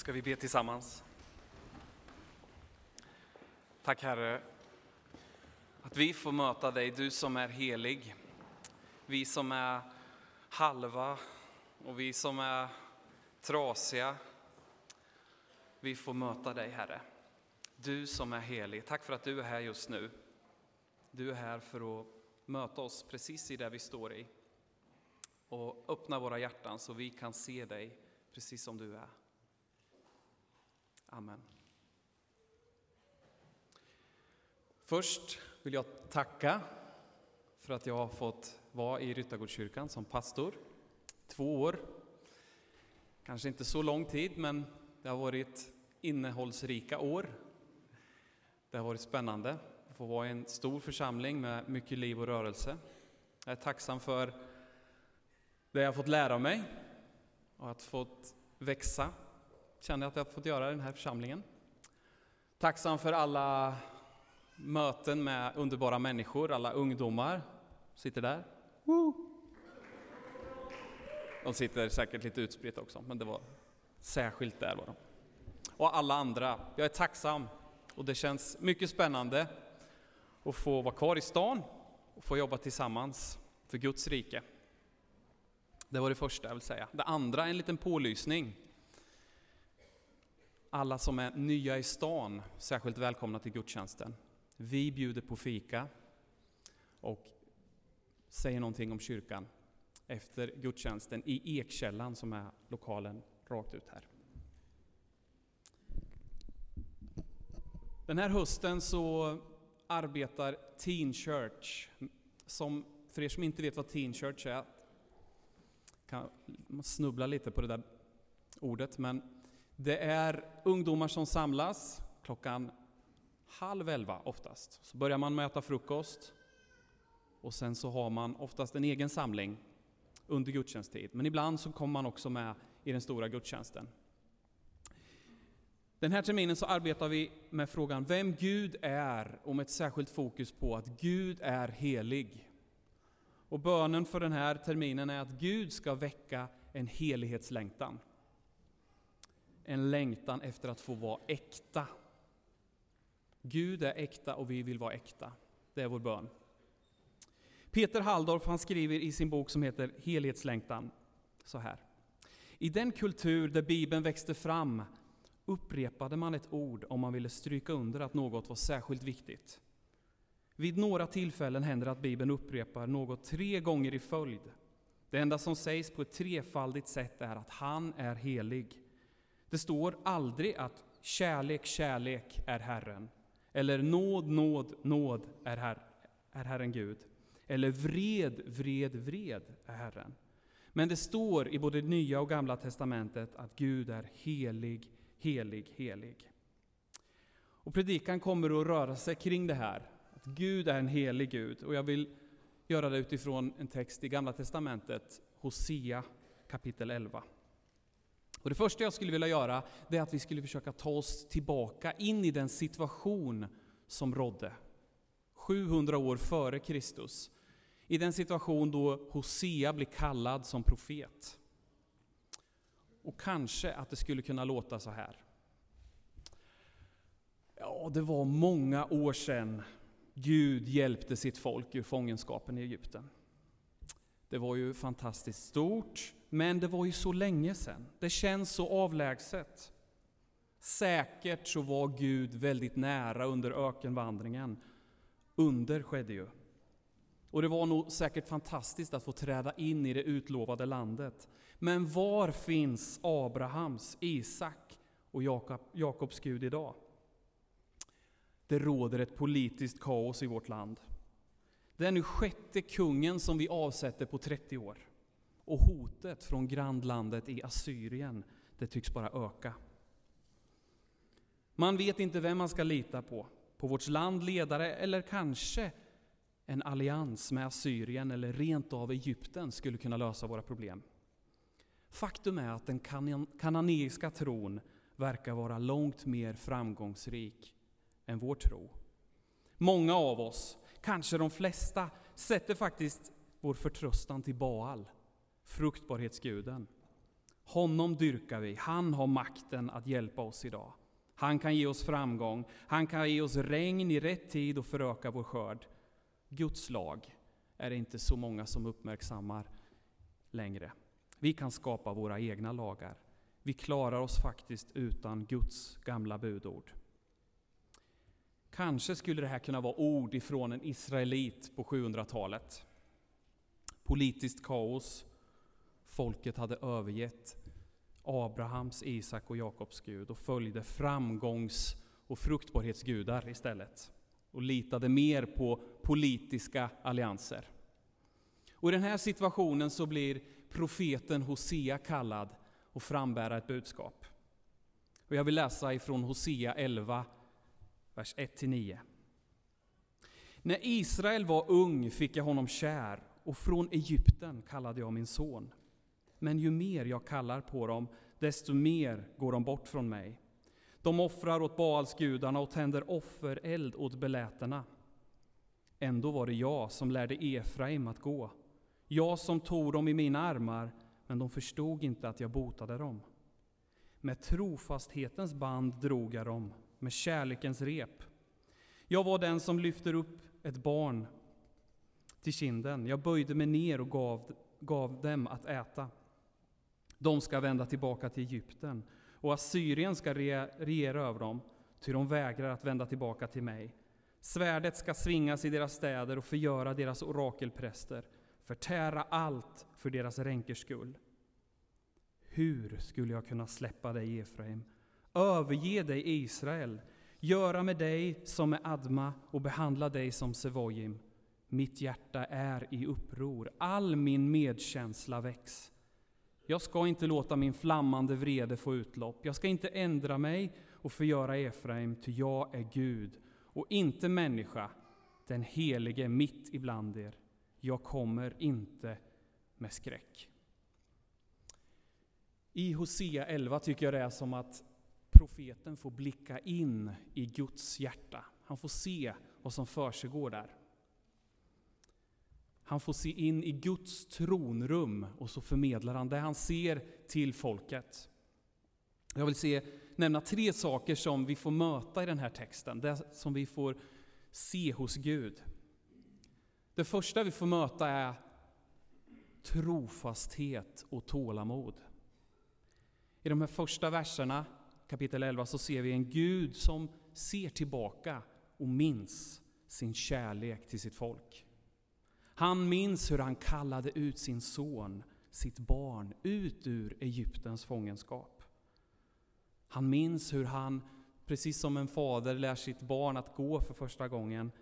ska vi be tillsammans. Tack Herre, att vi får möta dig, du som är helig. Vi som är halva och vi som är trasiga. Vi får möta dig Herre. Du som är helig, tack för att du är här just nu. Du är här för att möta oss precis i det vi står i och öppna våra hjärtan så vi kan se dig precis som du är. Amen. Först vill jag tacka för att jag har fått vara i Ryttargårdskyrkan som pastor. Två år. Kanske inte så lång tid, men det har varit innehållsrika år. Det har varit spännande att få vara i en stor församling med mycket liv och rörelse. Jag är tacksam för det jag fått lära mig och att fått växa. Känner att jag har fått göra i den här församlingen. Tacksam för alla möten med underbara människor, alla ungdomar sitter där. De sitter säkert lite utspritt också, men det var särskilt där var de. Och alla andra. Jag är tacksam och det känns mycket spännande att få vara kvar i stan och få jobba tillsammans för Guds rike. Det var det första jag vill säga. Det andra, en liten pålysning. Alla som är nya i stan, särskilt välkomna till gudstjänsten. Vi bjuder på fika och säger någonting om kyrkan efter gudstjänsten i Ekkällan som är lokalen rakt ut här. Den här hösten så arbetar Teen Church, som för er som inte vet vad Teen Church är, kan snubbla lite på det där ordet, men det är ungdomar som samlas klockan halv elva oftast. Så börjar man med att äta frukost och sen så har man oftast en egen samling under gudstjänsttid. Men ibland så kommer man också med i den stora gudstjänsten. Den här terminen så arbetar vi med frågan vem Gud är och med ett särskilt fokus på att Gud är helig. Och bönen för den här terminen är att Gud ska väcka en helighetslängtan. En längtan efter att få vara äkta. Gud är äkta och vi vill vara äkta. Det är vår bön. Peter Halldorf han skriver i sin bok som heter Helhetslängtan så här. I den kultur där Bibeln växte fram upprepade man ett ord om man ville stryka under att något var särskilt viktigt. Vid några tillfällen händer det att Bibeln upprepar något tre gånger i följd. Det enda som sägs på ett trefaldigt sätt är att han är helig. Det står aldrig att kärlek, kärlek är Herren, eller nåd, nåd, nåd är, her är Herren Gud, eller vred, vred, vred är Herren. Men det står i både Nya och Gamla testamentet att Gud är helig, helig, helig. Och predikan kommer att röra sig kring det här, att Gud är en helig Gud. Och jag vill göra det utifrån en text i Gamla Testamentet, Hosea kapitel 11. Och det första jag skulle vilja göra, det är att vi skulle försöka ta oss tillbaka in i den situation som rådde 700 år före Kristus. I den situation då Hosea blir kallad som profet. Och kanske att det skulle kunna låta så här. Ja, det var många år sedan Gud hjälpte sitt folk ur fångenskapen i Egypten. Det var ju fantastiskt stort, men det var ju så länge sedan. Det känns så avlägset. Säkert så var Gud väldigt nära under ökenvandringen. Under skedde ju. Och det var nog säkert fantastiskt att få träda in i det utlovade landet. Men var finns Abrahams, Isak och Jakob, Jakobs Gud idag? Det råder ett politiskt kaos i vårt land. Det är nu sjätte kungen som vi avsätter på 30 år. Och hotet från grannlandet i Assyrien, det tycks bara öka. Man vet inte vem man ska lita på, på vårt land ledare eller kanske en allians med Assyrien eller rent av Egypten skulle kunna lösa våra problem. Faktum är att den kananeiska tron verkar vara långt mer framgångsrik än vår tro. Många av oss, kanske de flesta, sätter faktiskt vår förtröstan till Baal, fruktbarhetsguden. Honom dyrkar vi. Han har makten att hjälpa oss idag. Han kan ge oss framgång. Han kan ge oss regn i rätt tid och föröka vår skörd. Guds lag är det inte så många som uppmärksammar längre. Vi kan skapa våra egna lagar. Vi klarar oss faktiskt utan Guds gamla budord. Kanske skulle det här kunna vara ord ifrån en israelit på 700-talet. Politiskt kaos. Folket hade övergett Abrahams, Isak och Jakobs Gud och följde framgångs och fruktbarhetsgudar istället och litade mer på politiska allianser. Och I den här situationen så blir profeten Hosea kallad och frambära ett budskap. Och jag vill läsa ifrån Hosea 11, vers 1-9. När Israel var ung fick jag honom kär, och från Egypten kallade jag min son. Men ju mer jag kallar på dem, desto mer går de bort från mig. De offrar åt Baalsgudarna och tänder offereld åt beläterna. Ändå var det jag som lärde Efraim att gå, jag som tog dem i mina armar, men de förstod inte att jag botade dem. Med trofasthetens band drog jag dem, med kärlekens rep. Jag var den som lyfter upp ett barn till kinden. Jag böjde mig ner och gav, gav dem att äta. De ska vända tillbaka till Egypten, och Assyrien ska regera över dem, ty de vägrar att vända tillbaka till mig. Svärdet ska svingas i deras städer och förgöra deras orakelpräster, förtära allt för deras ränkers skull. Hur skulle jag kunna släppa dig, Efraim, överge dig, Israel, göra med dig som med Adma och behandla dig som Sevojim? Mitt hjärta är i uppror, all min medkänsla väcks. Jag ska inte låta min flammande vrede få utlopp. Jag ska inte ändra mig och förgöra Efraim, ty jag är Gud och inte människa, den helige mitt ibland er. Jag kommer inte med skräck. I Hosea 11 tycker jag det är som att profeten får blicka in i Guds hjärta. Han får se vad som försiggår där. Han får se in i Guds tronrum och så förmedlar han det han ser till folket. Jag vill se, nämna tre saker som vi får möta i den här texten, det som vi får se hos Gud. Det första vi får möta är trofasthet och tålamod. I de här första verserna, kapitel 11, så ser vi en Gud som ser tillbaka och minns sin kärlek till sitt folk. Han minns hur han kallade ut sin son, sitt barn, ut ur Egyptens fångenskap. Han minns hur han, precis som en fader lär sitt barn att gå för första gången,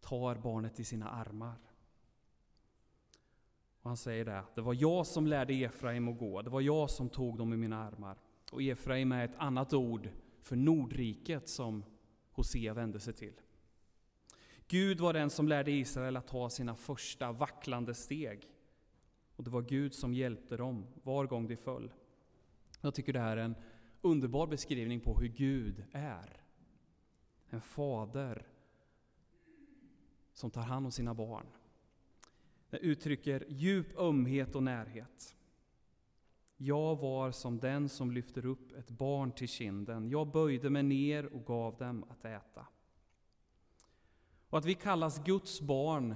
tar barnet i sina armar. Och han säger det, det var jag som lärde Efraim att gå, det var jag som tog dem i mina armar. Och Efraim är ett annat ord för Nordriket som Hosea vände sig till. Gud var den som lärde Israel att ta sina första vacklande steg. Och det var Gud som hjälpte dem var gång de föll. Jag tycker det här är en underbar beskrivning på hur Gud är. En fader som tar hand om sina barn. Den uttrycker djup ömhet och närhet. Jag var som den som lyfter upp ett barn till kinden. Jag böjde mig ner och gav dem att äta. Och att vi kallas Guds barn,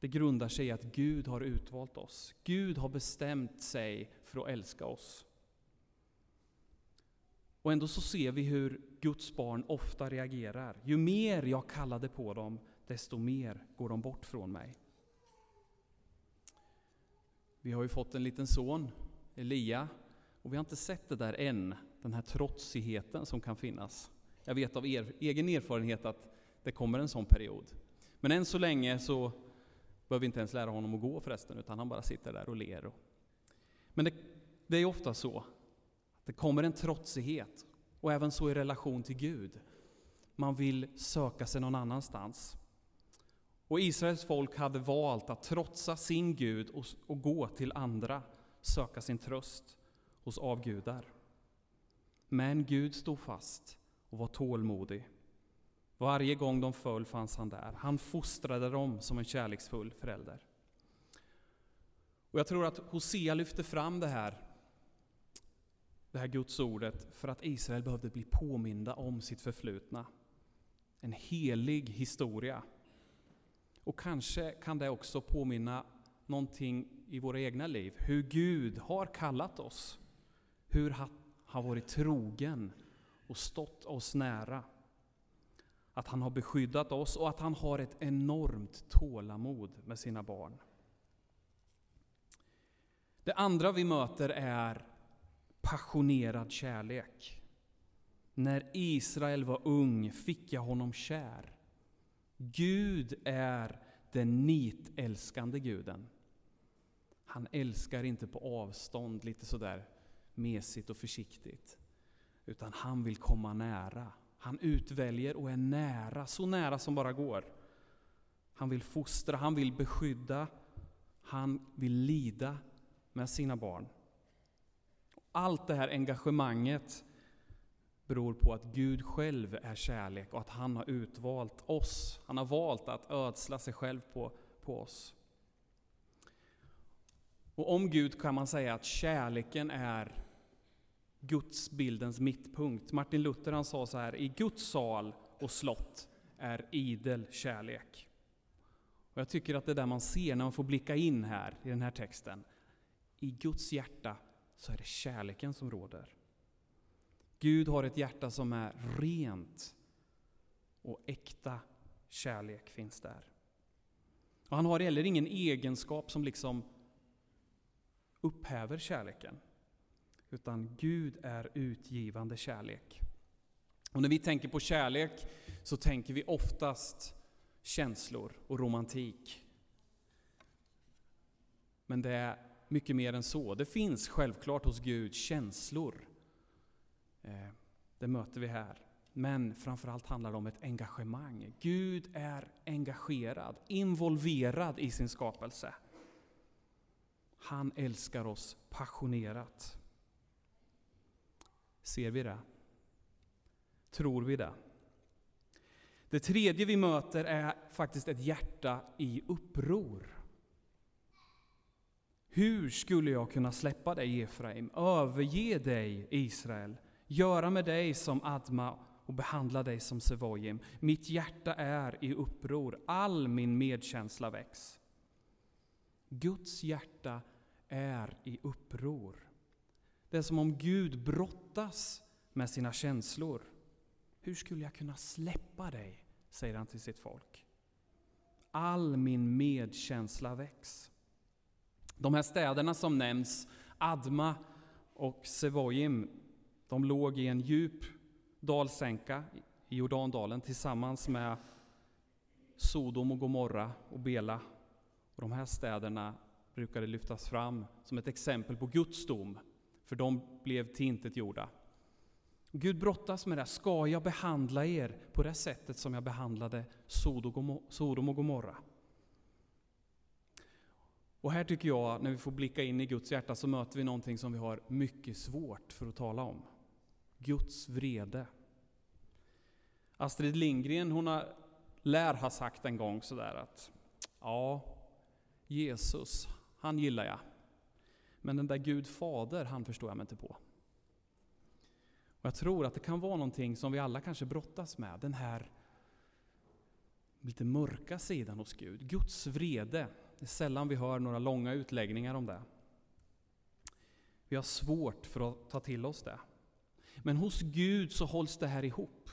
det grundar sig i att Gud har utvalt oss. Gud har bestämt sig för att älska oss. Och ändå så ser vi hur Guds barn ofta reagerar. Ju mer jag kallade på dem, desto mer går de bort från mig. Vi har ju fått en liten son, Elia, och vi har inte sett det där än, den här trotsigheten som kan finnas. Jag vet av er, egen erfarenhet att det kommer en sån period. Men än så länge så behöver vi inte ens lära honom att gå förresten, utan han bara sitter där och ler. Men det, det är ofta så, att det kommer en trotsighet, och även så i relation till Gud. Man vill söka sig någon annanstans. Och Israels folk hade valt att trotsa sin Gud och, och gå till andra, söka sin tröst hos avgudar. Men Gud stod fast och var tålmodig. Varje gång de föll fanns han där. Han fostrade dem som en kärleksfull förälder. Och jag tror att Hosea lyfter fram det här det här Guds ordet för att Israel behövde bli påminda om sitt förflutna. En helig historia. Och kanske kan det också påminna någonting i våra egna liv. Hur Gud har kallat oss. Hur han har varit trogen och stått oss nära. Att han har beskyddat oss och att han har ett enormt tålamod med sina barn. Det andra vi möter är passionerad kärlek. När Israel var ung fick jag honom kär. Gud är den nitälskande guden. Han älskar inte på avstånd, lite sådär mesigt och försiktigt. Utan han vill komma nära. Han utväljer och är nära, så nära som bara går. Han vill fostra, han vill beskydda, han vill lida med sina barn. Allt det här engagemanget beror på att Gud själv är kärlek och att han har utvalt oss. Han har valt att ödsla sig själv på, på oss. Och om Gud kan man säga att kärleken är Guds bildens mittpunkt. Martin Luther han sa så här, i Guds sal och slott är idel kärlek. Och jag tycker att det är där man ser när man får blicka in här i den här texten. I Guds hjärta så är det kärleken som råder. Gud har ett hjärta som är rent och äkta kärlek finns där. Och han har heller ingen egenskap som liksom upphäver kärleken. Utan Gud är utgivande kärlek. Och när vi tänker på kärlek så tänker vi oftast känslor och romantik. Men det är mycket mer än så. Det finns självklart hos Gud känslor. Eh, det möter vi här. Men framförallt handlar det om ett engagemang. Gud är engagerad, involverad i sin skapelse. Han älskar oss passionerat. Ser vi det? Tror vi det? Det tredje vi möter är faktiskt ett hjärta i uppror. Hur skulle jag kunna släppa dig Efraim, överge dig Israel, göra med dig som Adma och behandla dig som Sevojim? Mitt hjärta är i uppror, all min medkänsla väcks. Guds hjärta är i uppror. Det är som om Gud brottas med sina känslor. Hur skulle jag kunna släppa dig? säger han till sitt folk. All min medkänsla väcks. De här städerna som nämns, Adma och Sevojim, de låg i en djup dalsänka i Jordandalen tillsammans med Sodom och Gomorra och Bela. Och de här städerna brukade lyftas fram som ett exempel på Guds dom, för de blev tillintetgjorda. Gud brottas med det. Ska jag behandla er på det sättet som jag behandlade Sodom och Gomorra? Och här tycker jag, när vi får blicka in i Guds hjärta, så möter vi någonting som vi har mycket svårt för att tala om. Guds vrede. Astrid Lindgren, hon har, lär ha sagt en gång sådär att ja, Jesus, han gillar jag. Men den där Gud fader, han förstår jag mig inte på. Och jag tror att det kan vara någonting som vi alla kanske brottas med, den här lite mörka sidan hos Gud. Guds vrede. Det är sällan vi hör några långa utläggningar om det. Vi har svårt för att ta till oss det. Men hos Gud så hålls det här ihop.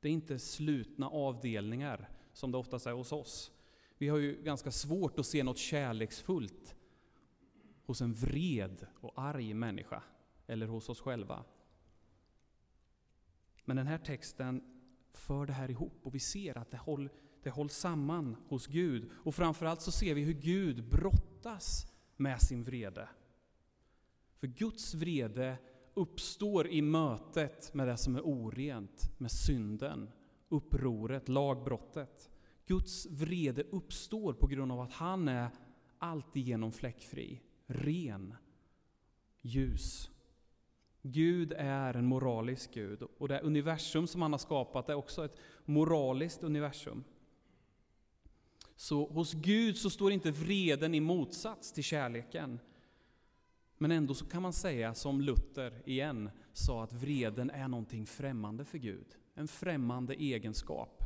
Det är inte slutna avdelningar som det oftast är hos oss. Vi har ju ganska svårt att se något kärleksfullt hos en vred och arg människa, eller hos oss själva. Men den här texten för det här ihop och vi ser att det, håll, det hålls samman hos Gud. Och framförallt så ser vi hur Gud brottas med sin vrede. För Guds vrede uppstår i mötet med det som är orent, med synden, upproret, lagbrottet. Guds vrede uppstår på grund av att han är alltigenom fläckfri, ren, ljus. Gud är en moralisk Gud och det universum som han har skapat är också ett moraliskt universum. Så hos Gud så står inte vreden i motsats till kärleken. Men ändå så kan man säga som Luther igen sa att vreden är någonting främmande för Gud. En främmande egenskap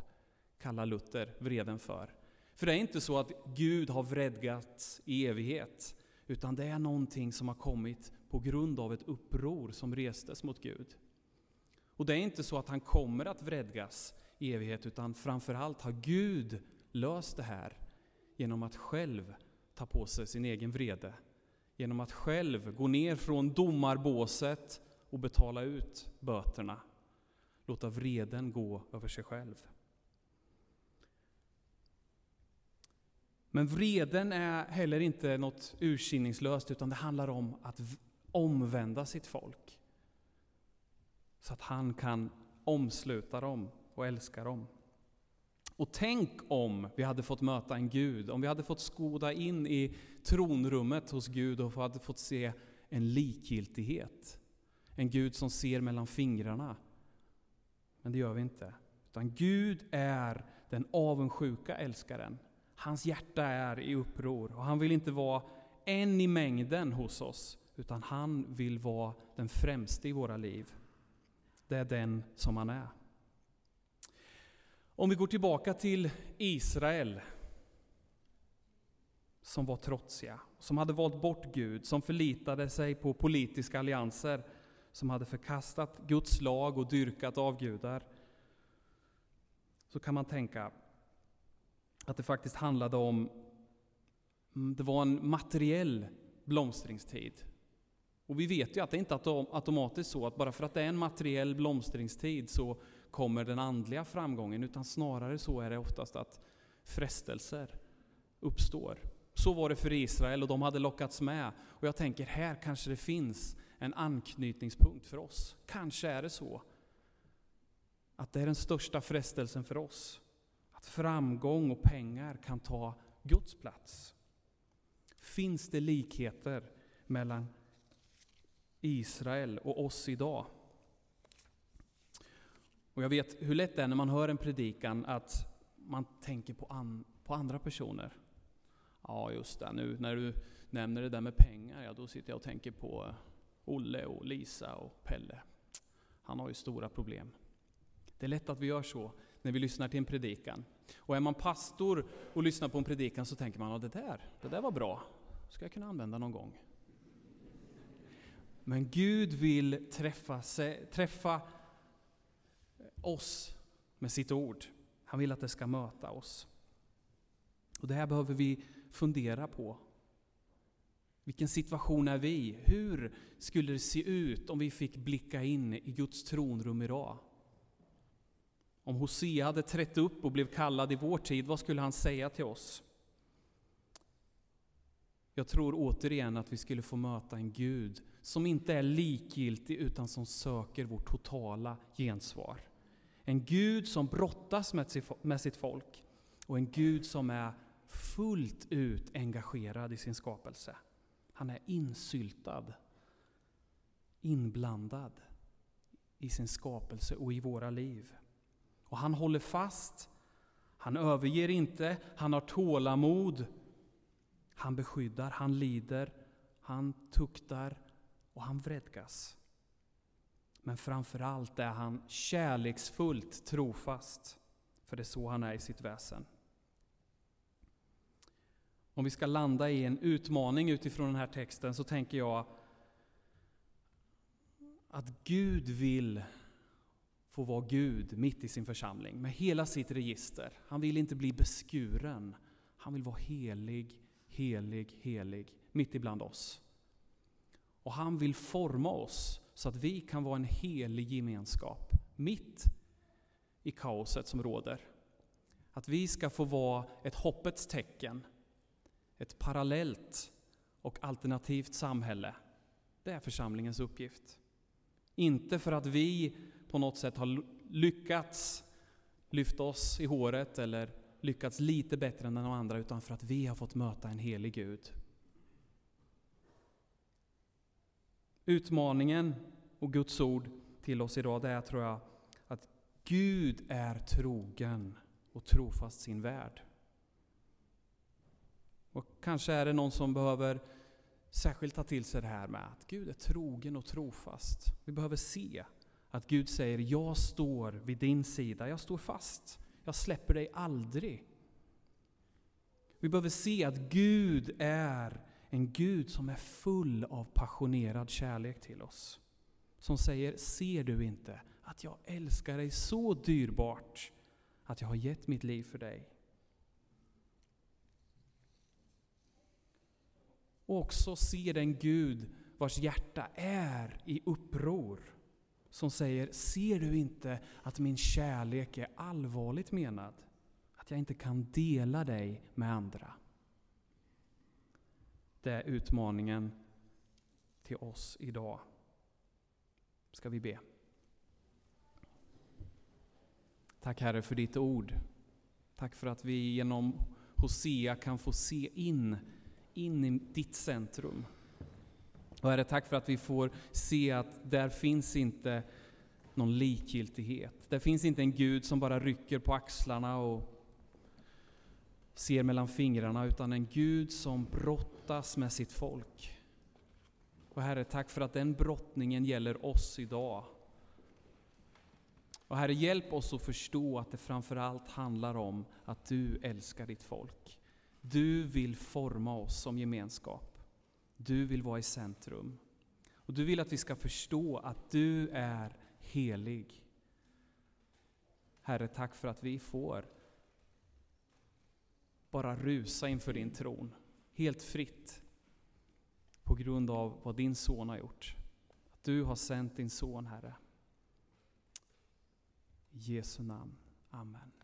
kallar Luther vreden för. För det är inte så att Gud har vredgats i evighet, utan det är någonting som har kommit på grund av ett uppror som restes mot Gud. Och det är inte så att han kommer att vredgas i evighet, utan framförallt har Gud löst det här genom att själv ta på sig sin egen vrede. Genom att själv gå ner från domarbåset och betala ut böterna. Låta vreden gå över sig själv. Men vreden är heller inte något ursinningslöst, utan det handlar om att omvända sitt folk. Så att han kan omsluta dem och älska dem. Och tänk om vi hade fått möta en Gud, om vi hade fått skoda in i tronrummet hos Gud och hade fått se en likgiltighet. En Gud som ser mellan fingrarna. Men det gör vi inte. Utan Gud är den avundsjuka älskaren. Hans hjärta är i uppror och han vill inte vara en i mängden hos oss, utan han vill vara den främste i våra liv. Det är den som han är. Om vi går tillbaka till Israel, som var trotsiga, som hade valt bort Gud, som förlitade sig på politiska allianser, som hade förkastat Guds lag och dyrkat avgudar, så kan man tänka att det faktiskt handlade om, mm, det var en materiell blomstringstid. Och vi vet ju att det inte är automatiskt så att bara för att det är en materiell blomstringstid så kommer den andliga framgången, utan snarare så är det oftast att frestelser uppstår. Så var det för Israel och de hade lockats med. Och jag tänker, här kanske det finns en anknytningspunkt för oss. Kanske är det så att det är den största frestelsen för oss. Att framgång och pengar kan ta Guds plats. Finns det likheter mellan Israel och oss idag? Och jag vet hur lätt det är när man hör en predikan att man tänker på, an, på andra personer. Ja, just det, nu när du nämner det där med pengar, ja, då sitter jag och tänker på eh, Olle och Lisa och Pelle. Han har ju stora problem. Det är lätt att vi gör så när vi lyssnar till en predikan. Och är man pastor och lyssnar på en predikan så tänker man, ja det där, det där var bra, ska jag kunna använda någon gång. Men Gud vill träffa, träffa oss med sitt ord. Han vill att det ska möta oss. Och Det här behöver vi fundera på. Vilken situation är vi? Hur skulle det se ut om vi fick blicka in i Guds tronrum idag? Om Hosea hade trätt upp och blev kallad i vår tid, vad skulle han säga till oss? Jag tror återigen att vi skulle få möta en Gud som inte är likgiltig utan som söker vårt totala gensvar. En Gud som brottas med sitt folk och en Gud som är fullt ut engagerad i sin skapelse. Han är insyltad, inblandad i sin skapelse och i våra liv. Och han håller fast, han överger inte, han har tålamod, han beskyddar, han lider, han tuktar och han vredgas. Men framför allt är han kärleksfullt trofast, för det är så han är i sitt väsen. Om vi ska landa i en utmaning utifrån den här texten så tänker jag att Gud vill få vara Gud mitt i sin församling med hela sitt register. Han vill inte bli beskuren. Han vill vara helig, helig, helig mitt ibland oss. Och han vill forma oss så att vi kan vara en helig gemenskap mitt i kaoset som råder. Att vi ska få vara ett hoppets tecken, ett parallellt och alternativt samhälle. Det är församlingens uppgift. Inte för att vi på något sätt har lyckats lyfta oss i håret eller lyckats lite bättre än de andra, utan för att vi har fått möta en helig Gud. Utmaningen och Guds ord till oss idag, det är tror jag att Gud är trogen och trofast sin värld. Och kanske är det någon som behöver särskilt ta till sig det här med att Gud är trogen och trofast. Vi behöver se att Gud säger, jag står vid din sida, jag står fast. Jag släpper dig aldrig. Vi behöver se att Gud är en Gud som är full av passionerad kärlek till oss. Som säger, ser du inte att jag älskar dig så dyrbart att jag har gett mitt liv för dig? Och också se den Gud vars hjärta är i uppror. Som säger, ser du inte att min kärlek är allvarligt menad? Att jag inte kan dela dig med andra? Det är utmaningen till oss idag. Ska vi be. Tack Herre för ditt ord. Tack för att vi genom Hosea kan få se in, in i ditt centrum. Och Herre, tack för att vi får se att där finns inte någon likgiltighet. Där finns inte en Gud som bara rycker på axlarna och ser mellan fingrarna, utan en Gud som brottas med sitt folk. Och Herre, tack för att den brottningen gäller oss idag. Och Herre, hjälp oss att förstå att det framförallt handlar om att du älskar ditt folk. Du vill forma oss som gemenskap. Du vill vara i centrum. Och du vill att vi ska förstå att du är helig. Herre, tack för att vi får bara rusa inför din tron, helt fritt, på grund av vad din son har gjort. Att du har sänt din son, Herre. I Jesu namn. Amen.